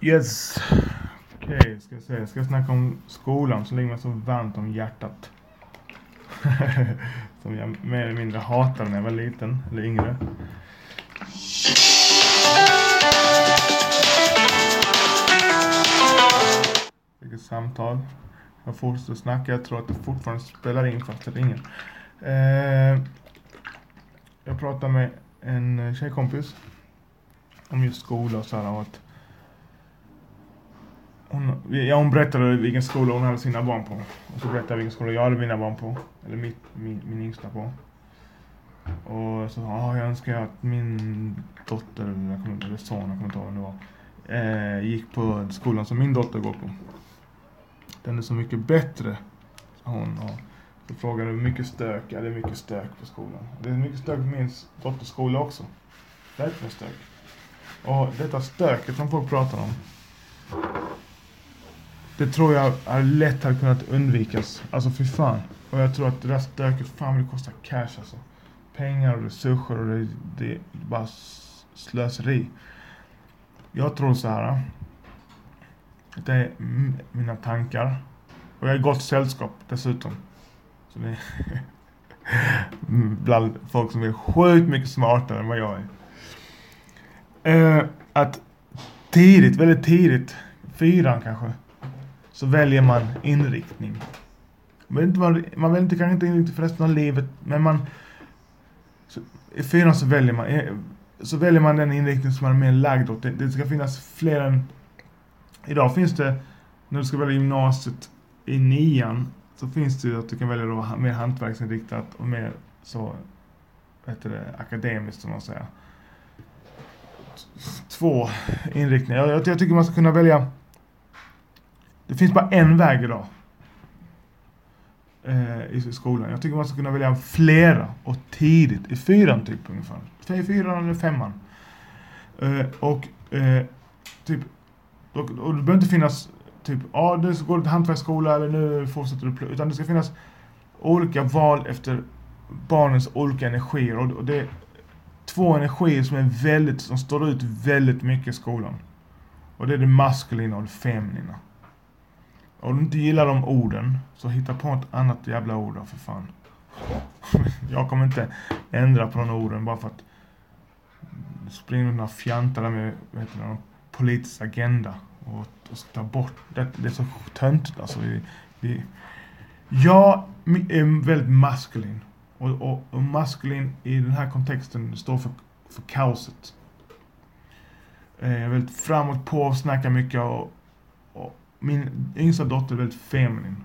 Yes. Okej, ska jag se. Ska jag snacka om skolan som ligger mig så varmt om hjärtat. som jag mer eller mindre hatade när jag var liten, eller yngre. Fick ett samtal. Jag fortsätter snacka. Jag tror att det fortfarande spelar in fast det ringer. Eh, jag pratade med en tjejkompis om just skola och sådär. Och att hon, ja, hon berättade vilken skola hon hade sina barn på. Och så berättade jag vilken skola jag hade mina barn på. Eller mitt, min, min yngsta på. Och så sa hon, ah, jag önskar att min dotter, eller, kommer, eller son, jag kommer inte ihåg vem det var. Eh, gick på skolan som min dotter går på. Den är så mycket bättre, sa hon. Och så frågade hur mycket stök, ja det är mycket stök på skolan. Det är mycket stök på min dotters skola också. Verkligen stök. Och detta stöket som folk pratar om. Det tror jag är lätt hade kunnat undvikas. Alltså för fan. Och jag tror att det där stöket, fan vad det kostar cash alltså. Pengar och resurser och det, det är bara slöseri. Jag tror så här. Äh, det är mina tankar. Och jag är i gott sällskap dessutom. Så det är bland folk som är sjukt mycket smartare än vad jag är. Eh, att tidigt, väldigt tidigt, fyran kanske, så väljer man inriktning. Man vill inte, vara, man vill inte kanske inte inriktning för resten av livet, men man... Så, I fyran så väljer man, eh, så väljer man den inriktning som man är mer lagd åt. Det, det ska finnas fler än... Idag finns det, när du ska välja gymnasiet i nian, så finns det ju att du kan välja då mer hantverksinriktat och mer så, vad heter det, akademiskt som man säger. Två inriktningar. Jag, jag tycker man ska kunna välja det finns bara en väg idag. Eh, I skolan. Jag tycker man ska kunna välja flera och tidigt. I fyran typ ungefär. I fyran eller femman. Eh, och eh, typ och, och det behöver inte finnas typ, ja du ska gå till hantverksskola eller nu fortsätter du plugga. Utan det ska finnas olika val efter barnens olika energier. Och, och det är två energier som är väldigt, som står ut väldigt mycket i skolan. Och det är det maskulina och det feminina. Om du inte gillar de orden, så hitta på ett annat jävla ord då, för fan. Jag kommer inte ändra på de orden bara för att springa några fjantar där med vet du, någon politisk agenda och, och ta bort det. Det är så töntigt alltså. Vi, vi, jag är väldigt maskulin. Och, och, och maskulin i den här kontexten står för, för kaoset. Eh, jag är väldigt framåt på, snackar mycket och, min yngsta dotter är väldigt feminin.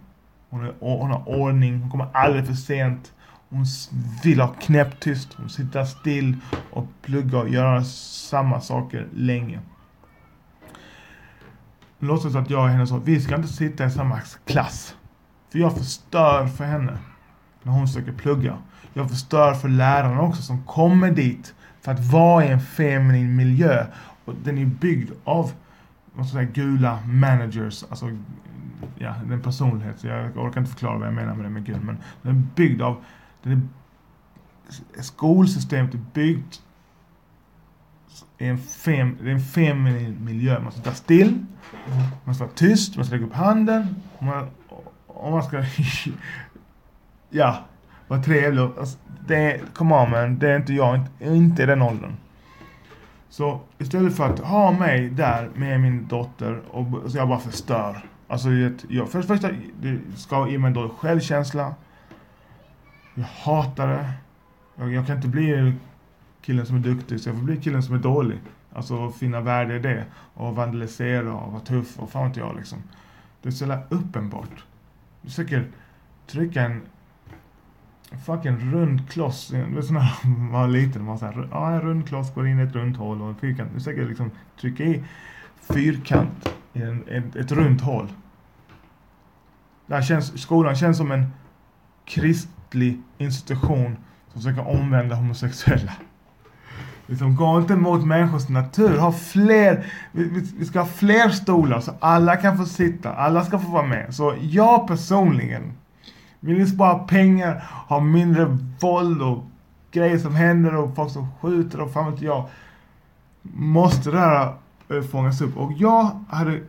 Hon, är, hon har ordning, hon kommer aldrig för sent. Hon vill ha knäpptyst, hon sitter still och plugga och göra samma saker länge. Låtsas att jag och henne sa, vi ska inte sitta i samma klass. För jag förstör för henne när hon försöker plugga. Jag förstör för lärarna också som kommer dit för att vara i en feminin miljö. Och den är byggd av vad ska säga, gula managers, alltså ja, den personlighet. Jag orkar inte förklara vad jag menar med det med gul, men den är byggd av, den är, skolsystemet är byggt i en, fem, det är en feminin miljö. Man ska sitta still, man ska vara tyst, man ska lägga upp handen, och man, och man ska, ja, vara trevlig. Alltså, det come on man, det är inte jag, inte, inte i den åldern. Så istället för att ha mig där med min dotter och så jag bara förstör. Alltså jag, för det första, det ska ge mig en dålig självkänsla. Jag hatar det. Jag, jag, kan inte bli killen som är duktig, så jag får bli killen som är dålig. Alltså finna värde i det. Och vandalisera och vara tuff och fan vet jag liksom. Det är så jävla uppenbart. Du försöker trycka en fucking rund kloss. det sån här, man var liten, man såhär, ja en rund kloss går in i ett runt hål och en fyrkant. Du försöker liksom trycka i fyrkant i en, ett, ett runt hål. Där känns, skolan känns som en kristlig institution som försöker omvända homosexuella. Liksom, gå inte mot människors natur. Ha fler, vi, vi, ska ha fler stolar så alla kan få sitta, alla ska få vara med. Så jag personligen vill ni spara pengar, ha mindre våld och grejer som händer och folk som skjuter och fan vet jag. Måste det här eh, fångas upp. Och jag hade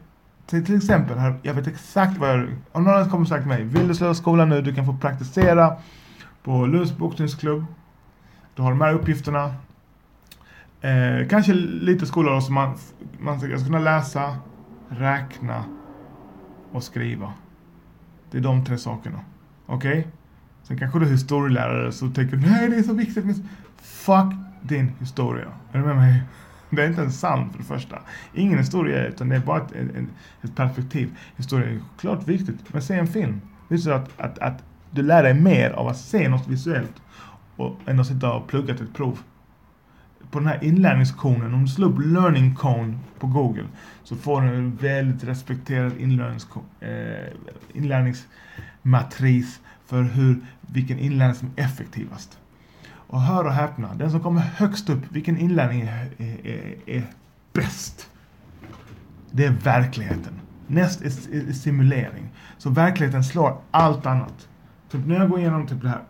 till, exempel, jag vet exakt vad jag... Om någon kommer sagt till mig, vill du sluta skolan nu, du kan få praktisera på Lunds boxningsklubb. Du har de här uppgifterna. Eh, kanske lite skola som man, man ska kunna läsa, räkna och skriva. Det är de tre sakerna. Okej? Okay? Sen kanske du är historielärare så tänker nej det är så viktigt. Men fuck din historia. Är du med mig? Det är inte ens sant för det första. Ingen historia är utan det är bara ett, ett, ett perspektiv. Historia är klart viktigt, men se en film. Visst att, att, att du lär dig mer av att se något visuellt och, än att sitta och plugga till ett prov. På den här inlärningskonen, om du slår upp learning cone på Google så får du en väldigt respekterad eh, inlärnings, eh, matris för hur, vilken inlärning som är effektivast. Och hör och häpna, den som kommer högst upp, vilken inlärning är, är, är, är bäst? Det är verkligheten. Näst är, är, simulering. Så verkligheten slår allt annat. Typ när jag går igenom typ det här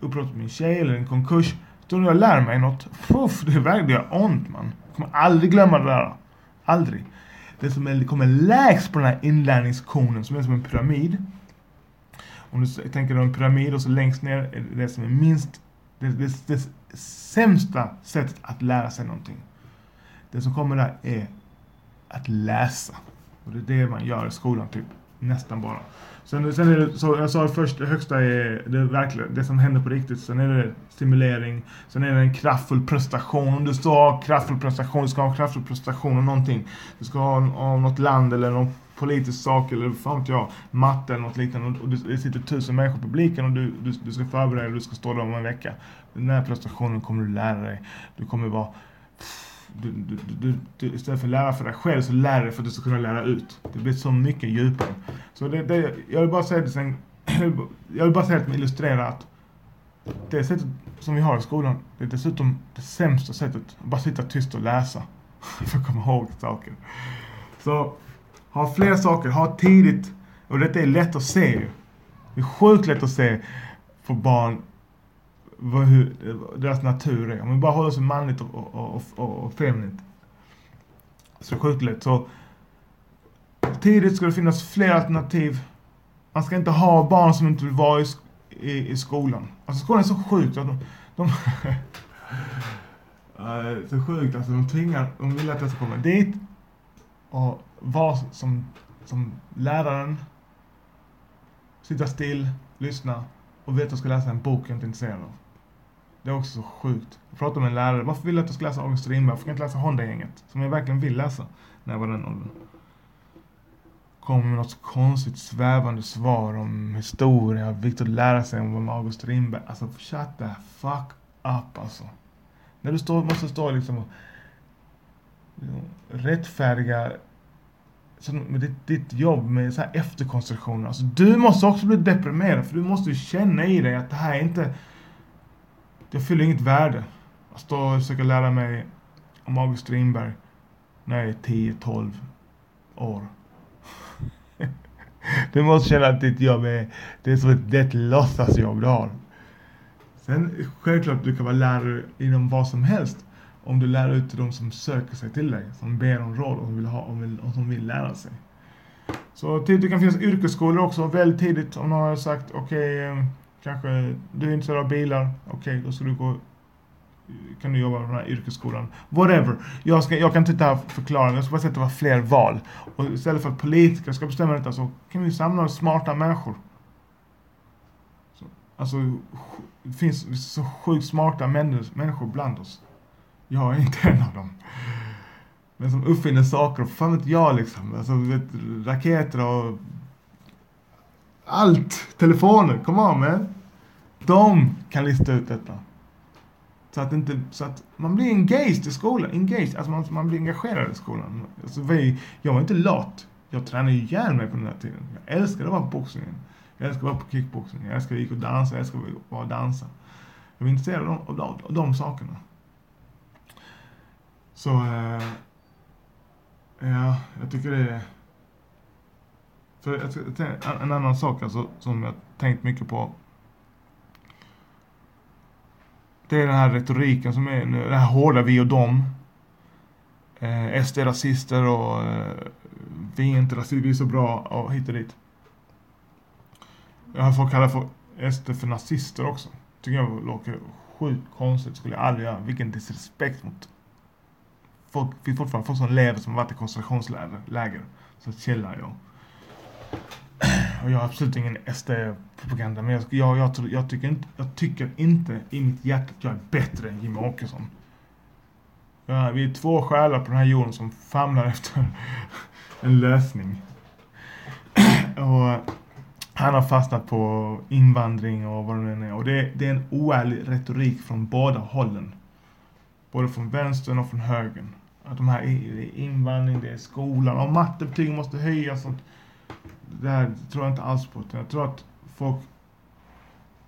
uppbrottet med min tjej eller en konkurs. Då när jag lär mig något, puff, det, är verkligen, det gör ont man. Jag kommer aldrig glömma det där. Aldrig. Det som är, kommer lägst på den här inlärningskonen som är som en pyramid. Om du tänker dig en pyramid och så längst ner är det som är minst det, det, det sämsta sättet att lära sig någonting. Det som kommer där är att läsa. Och det är det man gör i skolan typ. Nästan bara. Sen, sen är det, så jag sa först, det högsta är det, verkliga, det som händer på riktigt. Sen är det stimulering. Sen är det en kraftfull prestation. Om du ska ha kraftfull prestation, du ska ha kraftfull prestation av någonting. Du ska ha av något land eller någon politisk sak eller fan vet jag, matte eller något liknande. Och det sitter tusen människor i publiken och du, du, du ska förbereda dig, du ska stå där om en vecka. Den här prestationen kommer du lära dig. Du kommer vara du, du, du, du, istället för att lära för dig själv så lär dig för att du ska kunna lära ut. Det blir så mycket djupare. Så det, det, jag vill bara säga det sen, jag vill bara säga att det illustrerar att det sättet som vi har i skolan, det är dessutom det sämsta sättet. Att bara sitta tyst och läsa. för att komma ihåg saker. Så ha fler saker, ha tidigt. Och detta är lätt att se ju. Det är sjukt lätt att se på barn vad, hur deras natur är. Om vi bara håller sig manligt och, och, och, och feminint. Så sjukt lätt. Så tidigt ska det finnas fler alternativ. Man ska inte ha barn som inte vill vara i, i, i skolan. Alltså skolan är så sjukt. Att de, de så sjukt alltså. De tvingar, de vill att jag ska komma dit och vara som, som läraren. Sitta still, lyssna och veta att jag ska läsa en bok jag inte är intresserad av. Det är också så sjukt. Jag pratade med en lärare. Varför vill du att jag ska läsa August Strindberg? Varför kan jag inte läsa Honda-gänget? Som jag verkligen vill läsa. När jag var den åldern. Kommer med något konstigt svävande svar om historia. Viktigt att lära sig om August Strindberg. Alltså shut the fuck up alltså. När du står, måste stå liksom och rättfärdiga med ditt, ditt jobb med så här efterkonstruktioner. Alltså, du måste också bli deprimerad för du måste ju känna i dig att det här är inte det fyller inget värde att stå och försöka lära mig om August Strindberg när jag är 10-12 år. du måste känna att ditt jobb är, det är som ett, det är ett låtsasjobb du har. Sen självklart du kan vara lärare inom vad som helst. Om du lär ut till de som söker sig till dig, som ber om råd och som vill, ha, och vill, och som vill lära sig. Så typ, det kan finnas yrkesskolor också, väldigt tidigt om någon har sagt okej okay, Kanske du är intresserad av bilar. Okej, okay, då ska du gå kan du jobba på den här yrkesskolan. Whatever. Jag, ska, jag kan inte förklara, jag ska bara säga att det var fler val. Och istället för att politiker ska bestämma detta så kan vi samla smarta människor. Så, alltså, det finns så sjukt smarta människor bland oss. Jag är inte en av dem. Men som uppfinner saker, och fan vet jag liksom. Alltså, vet, raketer och allt! Telefoner, come on man. De kan lista ut detta. Så att, inte, så att man blir engaged i skolan. Engaged, alltså man, man blir engagerad i skolan. Alltså vi, jag var inte lat. Jag tränade ihjäl mig på den här tiden. Jag älskade att vara på boxningen. Jag älskade att vara på kickboxning. Jag älskade att gå och dansa. Jag älskade att vara och dansa. Jag var intresserad av, av, de, av de sakerna. Så, eh, ja, jag tycker det är för en annan sak alltså, som jag tänkt mycket på. Det är den här retoriken som är nu, det här hårda vi och dem. eh, SD-rasister och eh, vi är inte rasister, vi är så bra och hit och dit. Jag har fått kalla för SD för nazister också. Tycker jag låter sjukt konstigt, skulle jag aldrig göra. Vilken disrespekt mot folk. Finns fortfarande folk som lever som varit i koncentrationsläger. Så chillar jag. Och jag har absolut ingen SD-propaganda, men jag, jag, jag, jag, tycker inte, jag tycker inte i mitt hjärta att jag är bättre än Jimmie Åkesson. Ja, vi är två själar på den här jorden som famlar efter en lösning. och han har fastnat på invandring och vad det nu är. Och det, det är en oärlig retorik från båda hållen. Både från vänstern och från högern. Att de här, invandring, det är skolan och mattebetygen måste höjas. Och det här tror jag inte alls på. Jag tror att folk,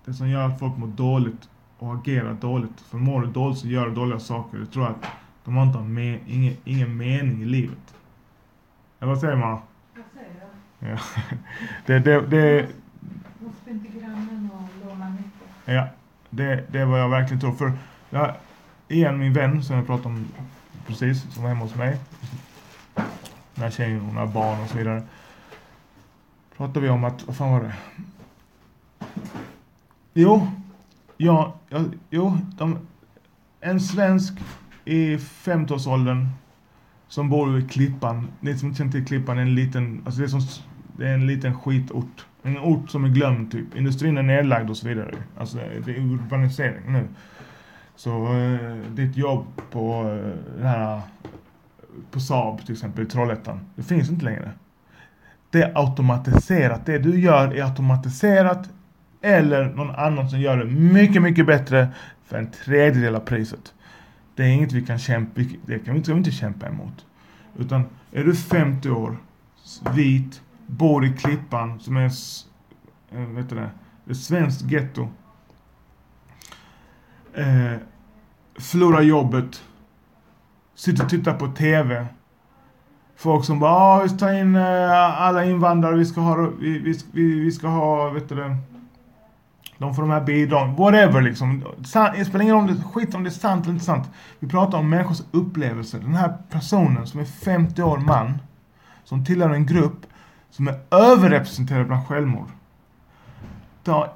det som gör att folk mår dåligt och agerar dåligt, för mår du dåligt så gör du dåliga saker. Jag tror att de har inte med, ingen, ingen mening i livet. Eller vad säger man? Vad säger Ja. Det, det, det, Måste inte grannen och låna mycket? ja, det, det är vad jag verkligen tror. För jag, igen, min vän som jag pratade om precis, som var hemma hos mig. Den här tjejen, hon har barn och så vidare. Pratade vi om att, vad fan var det? Jo, ja, ja jo, de, en svensk i 50-årsåldern som bor i Klippan. Ni som inte känner till Klippan är en liten, alltså det är, som, det är en liten skitort. En ort som är glömd typ. Industrin är nedlagd och så vidare. Alltså det är urbanisering nu. Så eh, ditt jobb på eh, den här på Saab till exempel i Trollhättan. Det finns inte längre. Det är automatiserat. Det du gör är automatiserat eller någon annan som gör det mycket, mycket bättre för en tredjedel av priset. Det är inget vi kan kämpa, det kan vi inte, inte kämpa emot. Utan är du 50 år, vit, bor i Klippan som är, eh, vet du det, ett svenskt getto. Eh, förlorar jobbet, sitter och tittar på TV. Folk som bara, ah, vi ska ta in eh, alla invandrare, vi ska ha, vi, vi, vi, vi ska ha, vet du det, de får de här bidragen, whatever liksom. Det spelar ingen roll, skit om det är sant eller inte sant. Vi pratar om människors upplevelser. Den här personen som är 50 år man, som tillhör en grupp som är överrepresenterad bland självmord.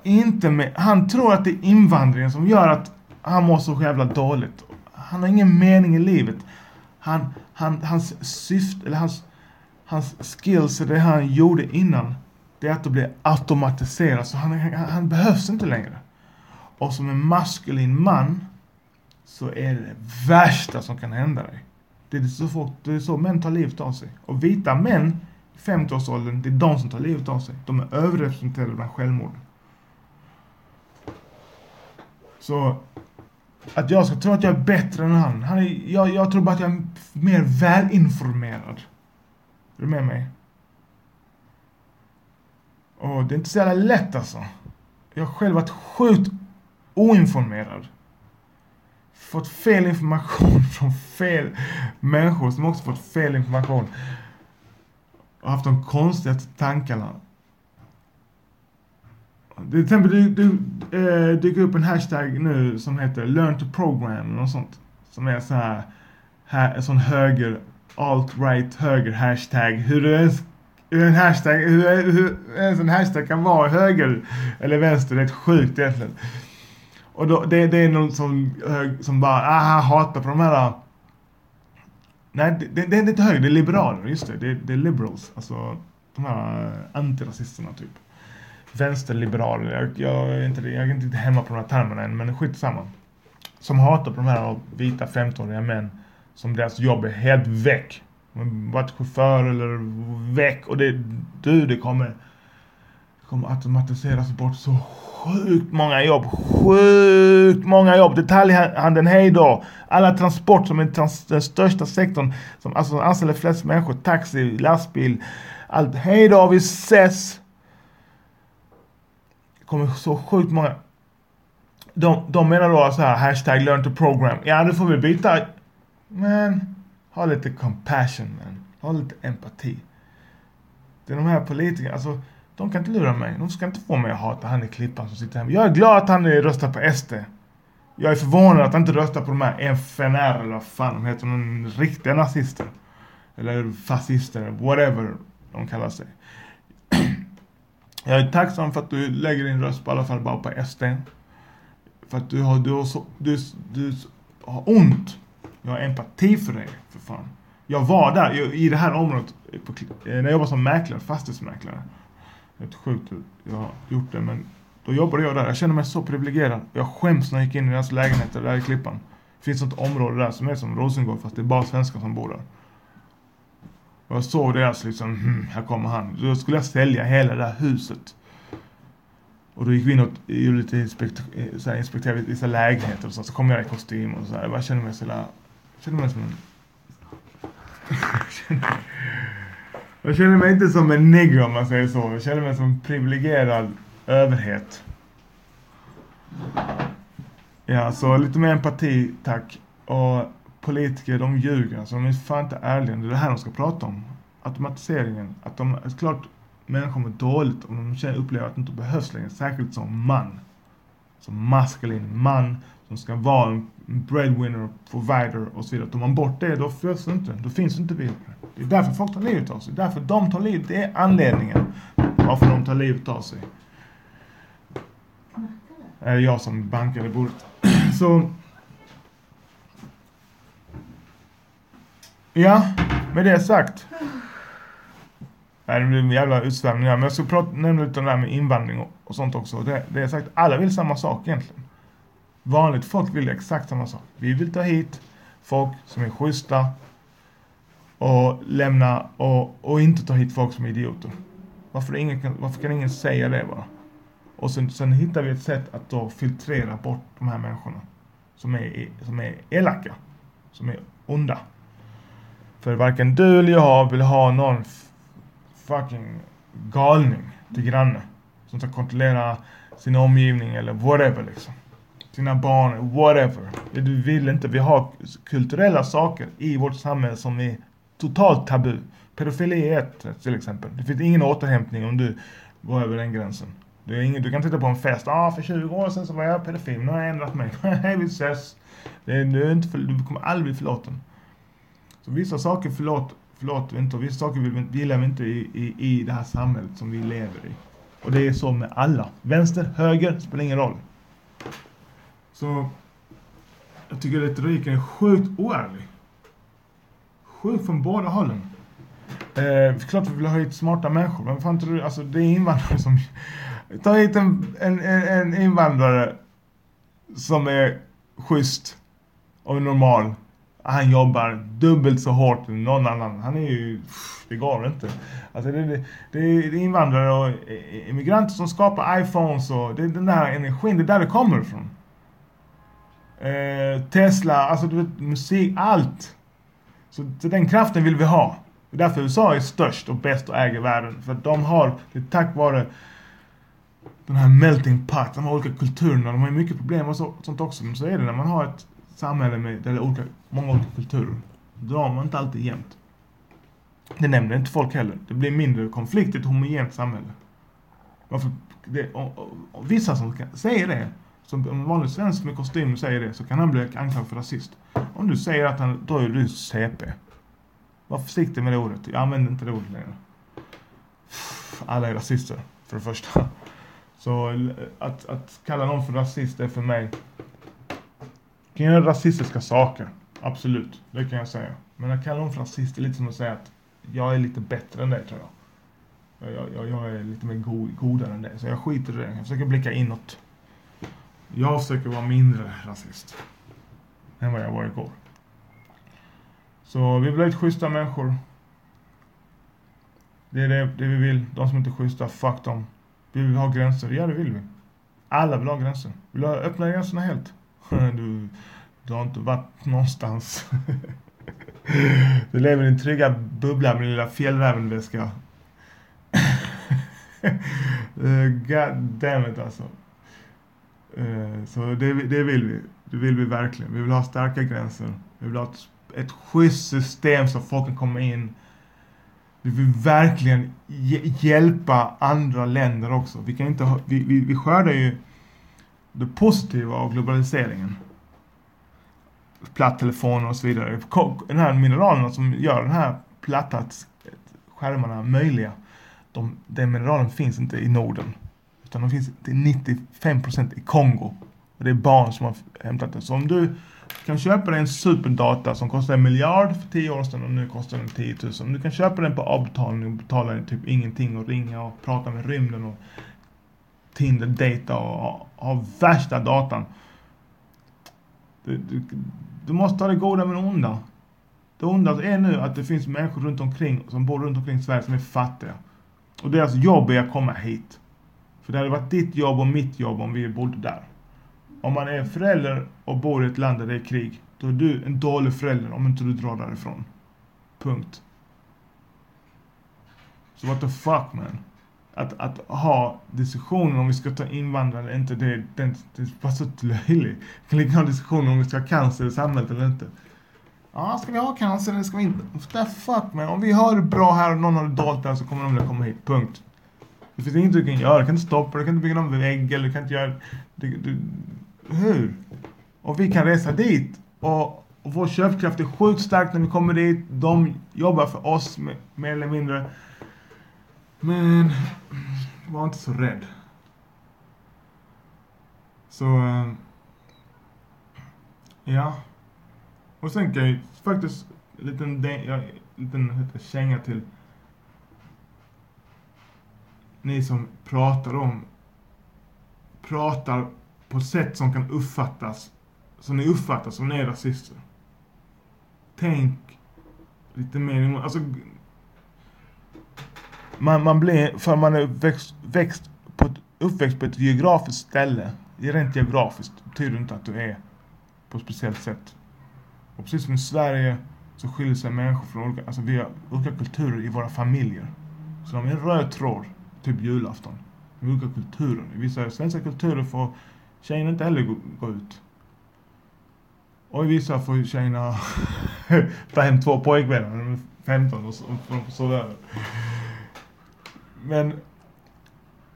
Inte med, han tror att det är invandringen som gör att han mår så jävla dåligt. Han har ingen mening i livet. Han, han, hans syfte, eller hans, hans skills, det han gjorde innan, det är att det blir automatiserat. Så han, han, han behövs inte längre. Och som en maskulin man så är det det värsta som kan hända dig. Det är så, folk, det är så män tar livet av sig. Och vita män i 50-årsåldern, det är de som tar livet av sig. De är överrepresenterade bland självmord. Så att jag ska tro att jag är bättre än han. han är, jag, jag tror bara att jag är mer välinformerad. Är du med mig? Och det är inte så jävla lätt alltså. Jag har själv varit sjukt oinformerad. Fått fel information från fel människor som också fått fel information. Och haft de konstigaste tankarna. Till exempel du, du eh, dyker upp en hashtag nu som heter learn to program och sånt. Som är så här, här en sån höger, alt-right höger hashtag. Hur du ens hur en hashtag, hur, hur ens en hashtag kan vara höger eller vänster, det är ett sjukt egentligen. Och då, det, det är någon som, eh, som bara, aha, hatar på de här Nej, det, det, det är inte höger, det är liberaler, just det. Det, det är liberals, alltså de här eh, antirasisterna typ vänsterliberaler, jag, jag, är inte, jag är inte hemma på de här termerna än, men skitsamma. Som hatar på de här vita 15-åriga män som deras jobb är helt väck. Varit chaufför eller väck och det, du, det kommer, det kommer automatiseras bort så sjukt många jobb. Sjukt många jobb. Detaljhandeln, hej då. Alla transport som är trans, den största sektorn som alltså anställer flest människor. Taxi, lastbil, allt. Hej då, vi ses kommer så sjukt många. De, de menar då så här, hashtag learn to program. Ja, nu får vi byta. Men, ha lite compassion man. Ha lite empati. Det är de här politikerna, alltså de kan inte lura mig. De ska inte få mig att hata han i klippan som sitter hemma. Jag är glad att han röstar på SD. Jag är förvånad att han inte röstar på de här FNR eller vad fan de heter, de riktiga nazister. Eller fascister, whatever de kallar sig. Jag är tacksam för att du lägger din röst på i alla fall bara på SD. För att du har, du har, så, du, du har ont. Jag har empati för dig, för fan. Jag var där, jag, i det här området, på, eh, när jag jobbade som mäklare, fastighetsmäklare. Det är sjukt jag har gjort det, men då jobbade jag där. Jag kände mig så privilegierad. Jag skäms när jag gick in i deras lägenheter där i Klippan. Det finns ett område där som är som Rosengård, fast det är bara svenskar som bor där. Och jag såg deras liksom, hm, här kommer han. Då skulle jag sälja hela det här huset. Och då gick vi in och gjorde lite inspekt, eh, så här, inspekterade vissa lägenheter och så, så kom jag i kostym och så här. Jag kände mig så där, kände mig som en... jag kände mig inte som en nigger om man säger så. Jag kände mig som en privilegierad överhet. Ja, så lite mer empati, tack. Och politiker, de ljuger. Alltså, de är fan inte ärliga. Det är det här de ska prata om. Automatiseringen. Att de, klart människor mår dåligt om de känner, upplever att de inte behövs längre. Särskilt som man. Som maskulin man som ska vara en breadwinner, provider och så vidare. Tar man bort det, då finns det inte. Då finns inte vi. Det är därför folk tar livet av sig. Det är därför de tar livet. Det är anledningen varför de tar livet av sig. Är jag som bankar i bordet. Så Ja, med det sagt. Nej, det blir en jävla utsvävning Men jag ska prata, nämna lite om det här med invandring och, och sånt också. Det, det är sagt, alla vill samma sak egentligen. Vanligt folk vill exakt samma sak. Vi vill ta hit folk som är schyssta och lämna och, och inte ta hit folk som är idioter. Varför, ingen kan, varför kan ingen säga det bara? Och sen, sen hittar vi ett sätt att då filtrera bort de här människorna som är, som är elaka, som är onda. För varken du eller jag vill ha någon fucking galning till granne. Som ska kontrollera sin omgivning eller whatever liksom. Sina barn, whatever. Du vill inte. Vi har kulturella saker i vårt samhälle som är totalt tabu. Pedofili är ett till exempel. Det finns ingen återhämtning om du går över den gränsen. Du, är ingen, du kan titta på en fest. Ah, för 20 år sedan så var jag pedofil. Nu har jag ändrat mig. Hej, vi ses. Det, du, är inte för, du kommer aldrig bli förlåten. Så vissa saker förlåt, förlåter vi inte och vissa saker vill, gillar vi inte i, i, i det här samhället som vi lever i. Och det är så med alla. Vänster, höger, spelar ingen roll. Så jag tycker retoriken är sjukt oärlig. Sjukt från båda hållen. Eh, klart vi vill ha hit smarta människor, men fan tror du, alltså det är invandrare som... Ta hit en, en, en invandrare som är schysst och normal han jobbar dubbelt så hårt än någon annan. Han är ju... Det går inte. Alltså det, det, det är invandrare och immigranter som skapar iPhones och det är den där energin, det är där det kommer ifrån. Eh, Tesla, alltså du vet, musik, allt. Så, så, den kraften vill vi ha. Det är därför USA är störst och bäst och äger världen. För att de har, det är tack vare den här melting pot, de har olika kulturerna, de har ju mycket problem och så, sånt också. Men så är det när man har ett samhälle med där det är olika, många olika kulturer. Drar man inte alltid jämnt. Det nämner inte folk heller. Det blir mindre konflikt i ett homogent samhälle. Varför, det, och, och, och vissa som kan, säger det, som en vanlig svensk med kostym säger det, så kan han bli anklagad för rasist. Om du säger att han, då är du CP. Var försiktig med det ordet. Jag använder inte det ordet längre. Alla är rasister, för det första. Så att, att kalla någon för rasist är för mig kan göra rasistiska saker. Absolut, det kan jag säga. Men att kalla dem för rasist är lite som att säga att jag är lite bättre än dig tror jag. Jag, jag, jag är lite mer god, godare än dig. Så jag skiter i det. Jag försöker blicka inåt. Jag försöker vara mindre rasist. Än vad jag var igår. Så vi vill ha ett schyssta människor. Det är det, det vi vill. De som inte är schyssta, fuck dem. Vi vill ha gränser. Ja, det vill vi. Alla vill ha gränser. Vi vill ha öppna gränserna helt. Du, du har inte varit någonstans. Du lever i din trygga bubbla med din lilla fjällrävenväska. Eh, god damn it alltså. Eh, så det, det vill vi. Det vill vi verkligen. Vi vill ha starka gränser. Vi vill ha ett, ett schysst system så folk kan komma in. Vi vill verkligen hjälpa andra länder också. Vi kan inte ha, vi, vi, vi skördar ju det positiva av globaliseringen. plattelefoner och så vidare. Den här mineralerna som gör den här platta skärmarna möjliga. De, den mineralen finns inte i Norden. Utan de finns till 95% i Kongo. Och det är barn som har hämtat det. Så om du kan köpa dig en superdata som kostade en miljard för 10 år sedan och nu kostar den 10 000. Om du kan köpa den på avbetalning och betala typ ingenting och ringa och prata med rymden och Tinder, data och ha, värsta datan. Du, du, du måste ta det goda med det onda. Det onda är nu att det finns människor runt omkring som bor runt omkring Sverige som är fattiga. Och deras jobb är att komma hit. För det hade varit ditt jobb och mitt jobb om vi bodde där. Om man är förälder och bor i ett land där det är krig, då är du en dålig förälder om inte du drar därifrån. Punkt. Så what the fuck man. Att, att ha diskussionen om vi ska ta invandrare eller inte, det, det, det är bara så löjligt. Vi kan lika ha diskussionen om vi ska ha cancer i samhället eller inte. Ja, ska vi ha cancer eller ska vi inte? The fuck man. Om vi har det bra här och någon har det dåligt där så kommer de vilja komma hit. Punkt. Det finns inget du kan göra. Du kan inte stoppa du kan inte bygga någon vägg eller du kan inte göra... Du, du, hur? Och vi kan resa dit. Och, och vår köpkraft är sjukt stark när vi kommer dit. De jobbar för oss mer eller mindre. Men var inte så rädd. Så... Ehm, ja. Och sen kan jag faktiskt en liten, ja, liten heter, känga till ni som pratar om pratar på sätt som kan uppfattas som ni uppfattar som ni är rasister. Tänk lite mer, alltså man, man blir, för man är växt, växt på ett, uppväxt på ett geografiskt ställe, rent geografiskt, betyder inte att du är på ett speciellt sätt. Och precis som i Sverige så skiljer sig människor från olika, alltså vi har olika kulturer i våra familjer. Så de är en röd tråd, typ julafton. Med olika kulturer. I vissa svenska kulturer får tjejerna inte heller gå, gå ut. Och i vissa får tjejerna ta hem två pojkvänner när de är 15 och så och får de sova över. Men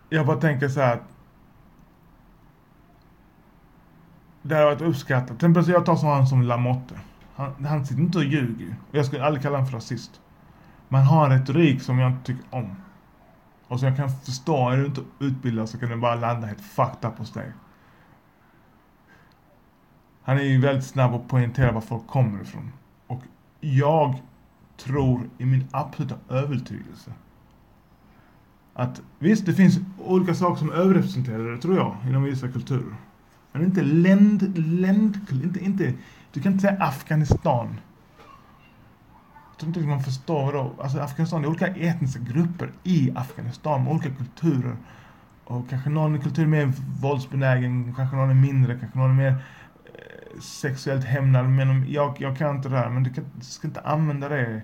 jag bara tänker så här att det har varit uppskattat. Till exempel jag tar sån som Lamotte. Han, han sitter inte och ljuger. Och jag skulle aldrig kalla honom för rasist. Men han har en retorik som jag inte tycker om. Och som jag kan förstå, är du inte utbildad så kan den bara landa helt fucked up hos dig. Han är ju väldigt snabb att poängtera var folk kommer ifrån. Och jag tror i min absoluta övertygelse att visst, det finns olika saker som är överrepresenterade, tror jag, inom vissa kulturer. Men inte länd, länd, inte, inte, du kan inte säga Afghanistan. Jag tror inte man förstår då. Alltså Afghanistan, det är olika etniska grupper i Afghanistan med olika kulturer. Och kanske någon kultur är mer våldsbenägen, kanske någon är mindre, kanske någon är mer eh, sexuellt hämnad. Men jag, jag kan inte det här, men du, kan, du ska inte använda det.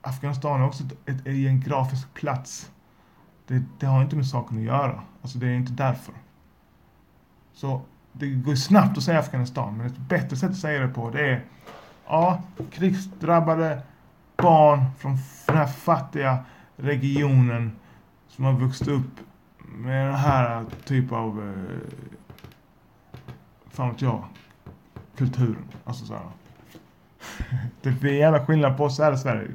Afghanistan är också ett, ett, en grafisk plats. Det, det har inte med saken att göra. Alltså det är inte därför. Så det går snabbt att säga Afghanistan, men ett bättre sätt att säga det på det är ja, krigsdrabbade barn från den här fattiga regionen som har vuxit upp med den här typen av eh, fan vet jag kulturen. Alltså så här. Det är en jävla skillnad på oss här i Sverige.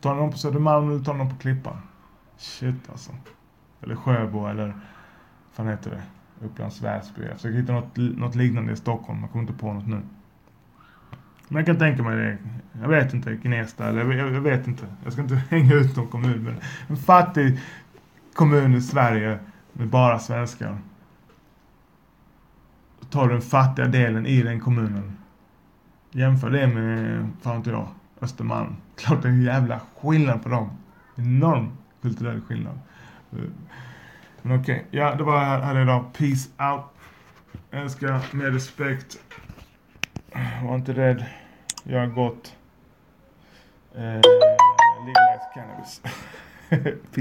Tar någon på Södermalm eller tar någon på Klippan? Shit alltså. Eller Sjöbo eller vad fan heter det? Upplands Väsby. Jag försöker hitta något, något liknande i Stockholm. Jag kommer inte på något nu. Men jag kan tänka mig det. Jag vet inte. Gnesta eller jag, jag vet inte. Jag ska inte hänga ut någon kommun. Men en fattig kommun i Sverige med bara svenskar. Då tar du den fattiga delen i den kommunen. Jämför det med, fan inte jag, Östermalm. Klart det är en jävla skillnad på dem. Enorm kulturell skillnad. Eh, men okej, okay. ja det var här idag. Peace out. Älska med respekt. Var inte rädd. Gör gott. Eh, legalize cannabis. Peace.